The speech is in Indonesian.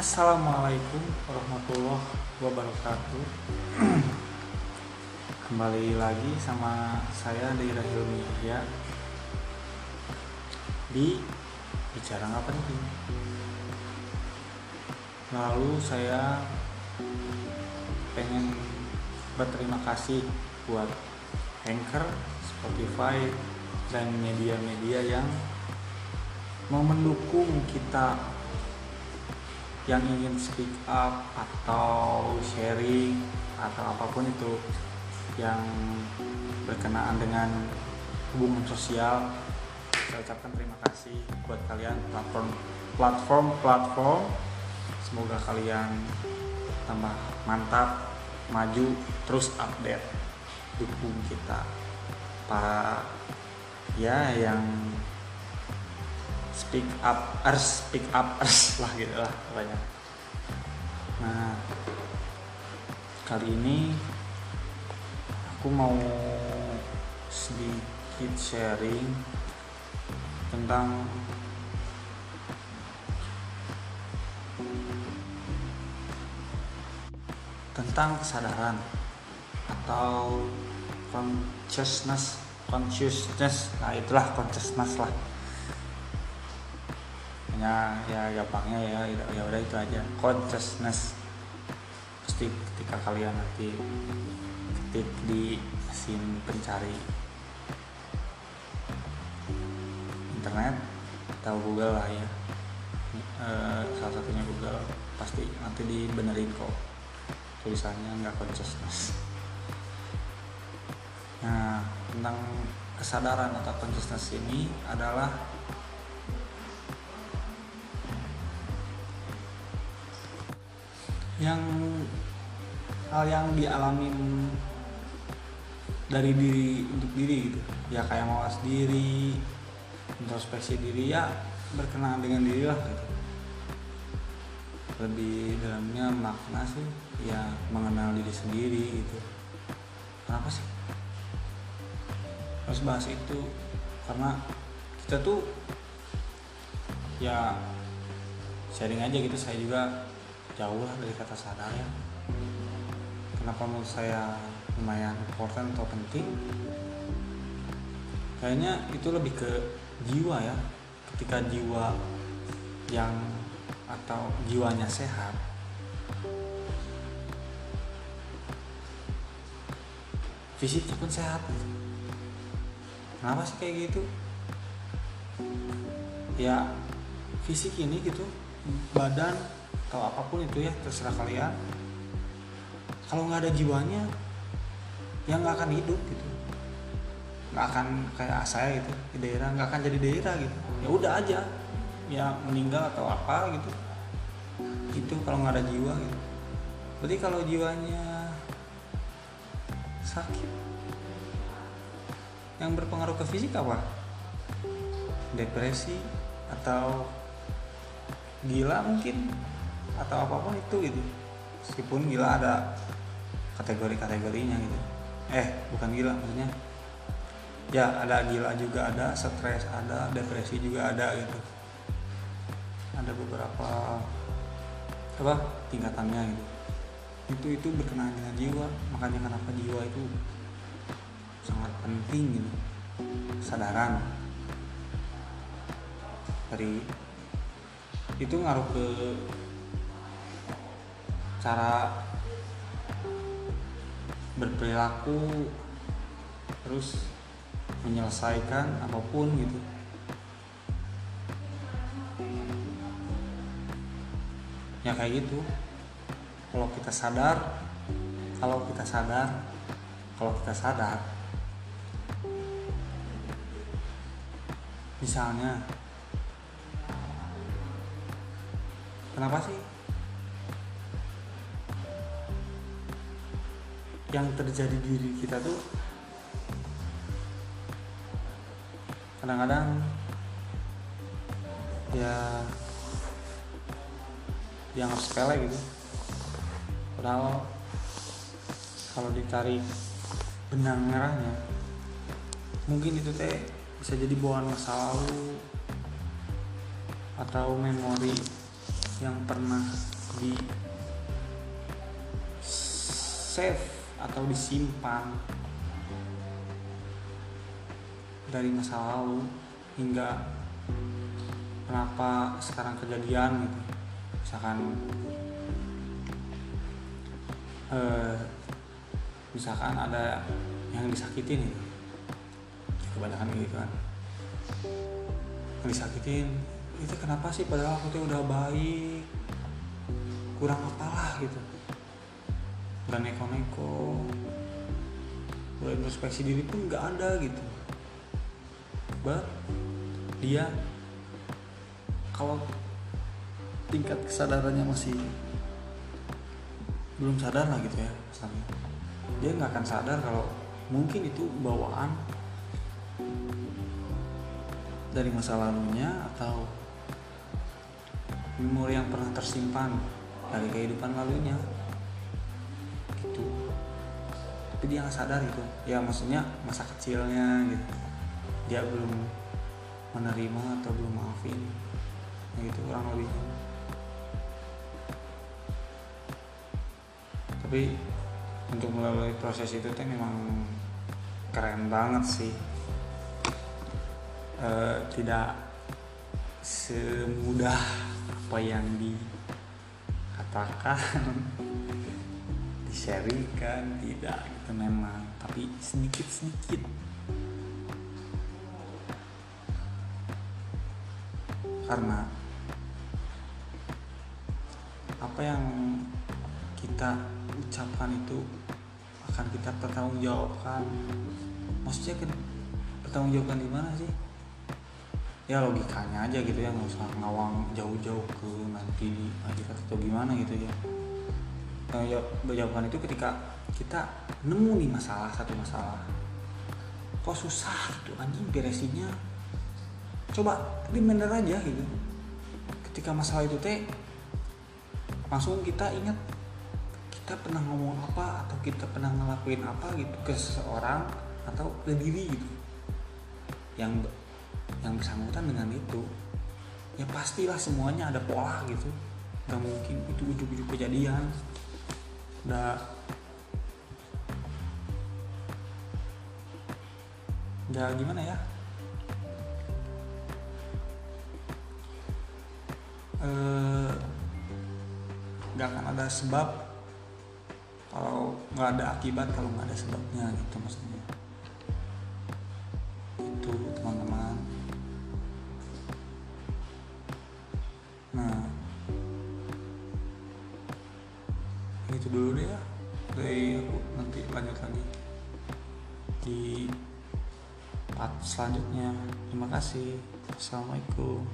Assalamualaikum warahmatullahi wabarakatuh. Kembali lagi sama saya Daira Hilmi ya Di Bicara Nggak Penting. Lalu saya pengen berterima kasih buat Anchor, Spotify, dan media-media yang mau mendukung kita yang ingin speak up atau sharing atau apa pun itu yang berkenaan dengan hubungan sosial saya ucapkan terima kasih buat kalian platform platform platform. Semoga kalian tambah mantap maju terus update dukung kita. Para ya yang speak up ers speak up ers lah gitu lah pokoknya. Nah kali ini aku mau sedikit sharing tentang tentang kesadaran atau consciousness consciousness. Nah itulah consciousness lah ya ya gampangnya ya ya udah itu aja. Consciousness. Pasti ketika kalian nanti ketik di mesin pencari internet atau Google lah ya. E, salah satunya Google. Pasti nanti dibenerin kok. Tulisannya nggak consciousness. Nah tentang kesadaran atau consciousness ini adalah yang hal yang dialami dari diri untuk diri gitu. Ya kayak mawas diri introspeksi diri ya berkenaan dengan diri lah gitu. Lebih dalamnya makna sih ya mengenal diri sendiri gitu. Kenapa sih? Harus bahas itu karena kita tuh ya sharing aja gitu. Saya juga jauh lah dari kata sadar ya. Kenapa menurut saya lumayan important atau penting? Kayaknya itu lebih ke jiwa ya. Ketika jiwa yang atau jiwanya sehat fisiknya pun sehat. Kenapa sih kayak gitu? Ya fisik ini gitu badan atau apa pun itu ya terserah kalian. Kalau nggak ada jiwanya ya nggak akan hidup gitu. Nggak akan kayak saya gitu di daerah nggak akan jadi daerah gitu. Ya udah aja ya meninggal atau apa gitu. Itu kalau nggak ada jiwa gitu. Berarti kalau jiwanya sakit yang berpengaruh ke fisik apa? Depresi atau gila mungkin atau apa pun itu gitu. Meskipun gila ada kategori-kategorinya gitu. Eh bukan gila maksudnya ya ada gila juga ada stres ada depresi juga ada gitu. Ada beberapa apa tingkatannya gitu. Itu itu berkenaan dengan jiwa. Makanya kenapa jiwa itu sangat penting gitu. Kesadaran. Dari itu ngaruh ke cara berperilaku terus menyelesaikan apa pun gitu. Ya kayak gitu. Kalau kita sadar kalau kita sadar kalau kita sadar misalnya kenapa sih yang terjadi di diri kita tuh kadang-kadang ya dianggap sepele gitu. Padahal kalau ditarik benang merahnya mungkin itu teh bisa jadi bawaan masa lalu atau memori yang pernah di save atau disimpan dari masa lalu hingga kenapa sekarang kejadian gitu. Misalkan eh, misalkan ada yang disakitin gitu. Kebanyakan gitu kan. Yang disakitin itu kenapa sih? Padahal aku tuh udah baik. Kurang apalah gitu udah neko-neko. Udah introspeksi diri pun nggak ada gitu. But dia kalau tingkat kesadarannya masih belum sadar lah gitu ya misalnya. Dia nggak akan sadar kalau mungkin itu bawaan dari masa lalunya atau memori yang pernah tersimpan dari kehidupan lalunya tapi dia nggak sadar itu ya maksudnya masa kecilnya gitu. Dia belum menerima atau belum maafin. Ya gitu kurang lebihnya. Tapi untuk melalui proses itu teh memang keren banget sih. E, tidak semudah apa yang dikatakan diserikan tidak. Itu memang tapi sedikit sedikit karena apa yang kita ucapkan itu akan kita pertanggungjawabkan. Maksudnya kan pertanggungjawabkan di mana sih? Ya logikanya aja gitu ya. Nggak usah ngawang jauh-jauh ke nanti di akhirat atau gimana gitu ya berjawabkan itu ketika kita nemu nih masalah satu masalah. Kok susah gitu anjing beresinnya coba bener aja gitu. Ketika masalah itu teh langsung kita ingat kita pernah ngomong apa atau kita pernah ngelakuin apa gitu ke seseorang atau ke diri gitu. Yang yang bersangkutan dengan itu ya pastilah semuanya ada pola gitu. Nggak mungkin itu ujuk-ujuk kejadian udah udah gimana ya? Nggak akan ada sebab kalau nggak ada akibat kalau nggak ada sebabnya gitu maksudnya itu dulu deh ya. Dari aku nanti lanjut lagi. Di part selanjutnya. Terima kasih. Assalamualaikum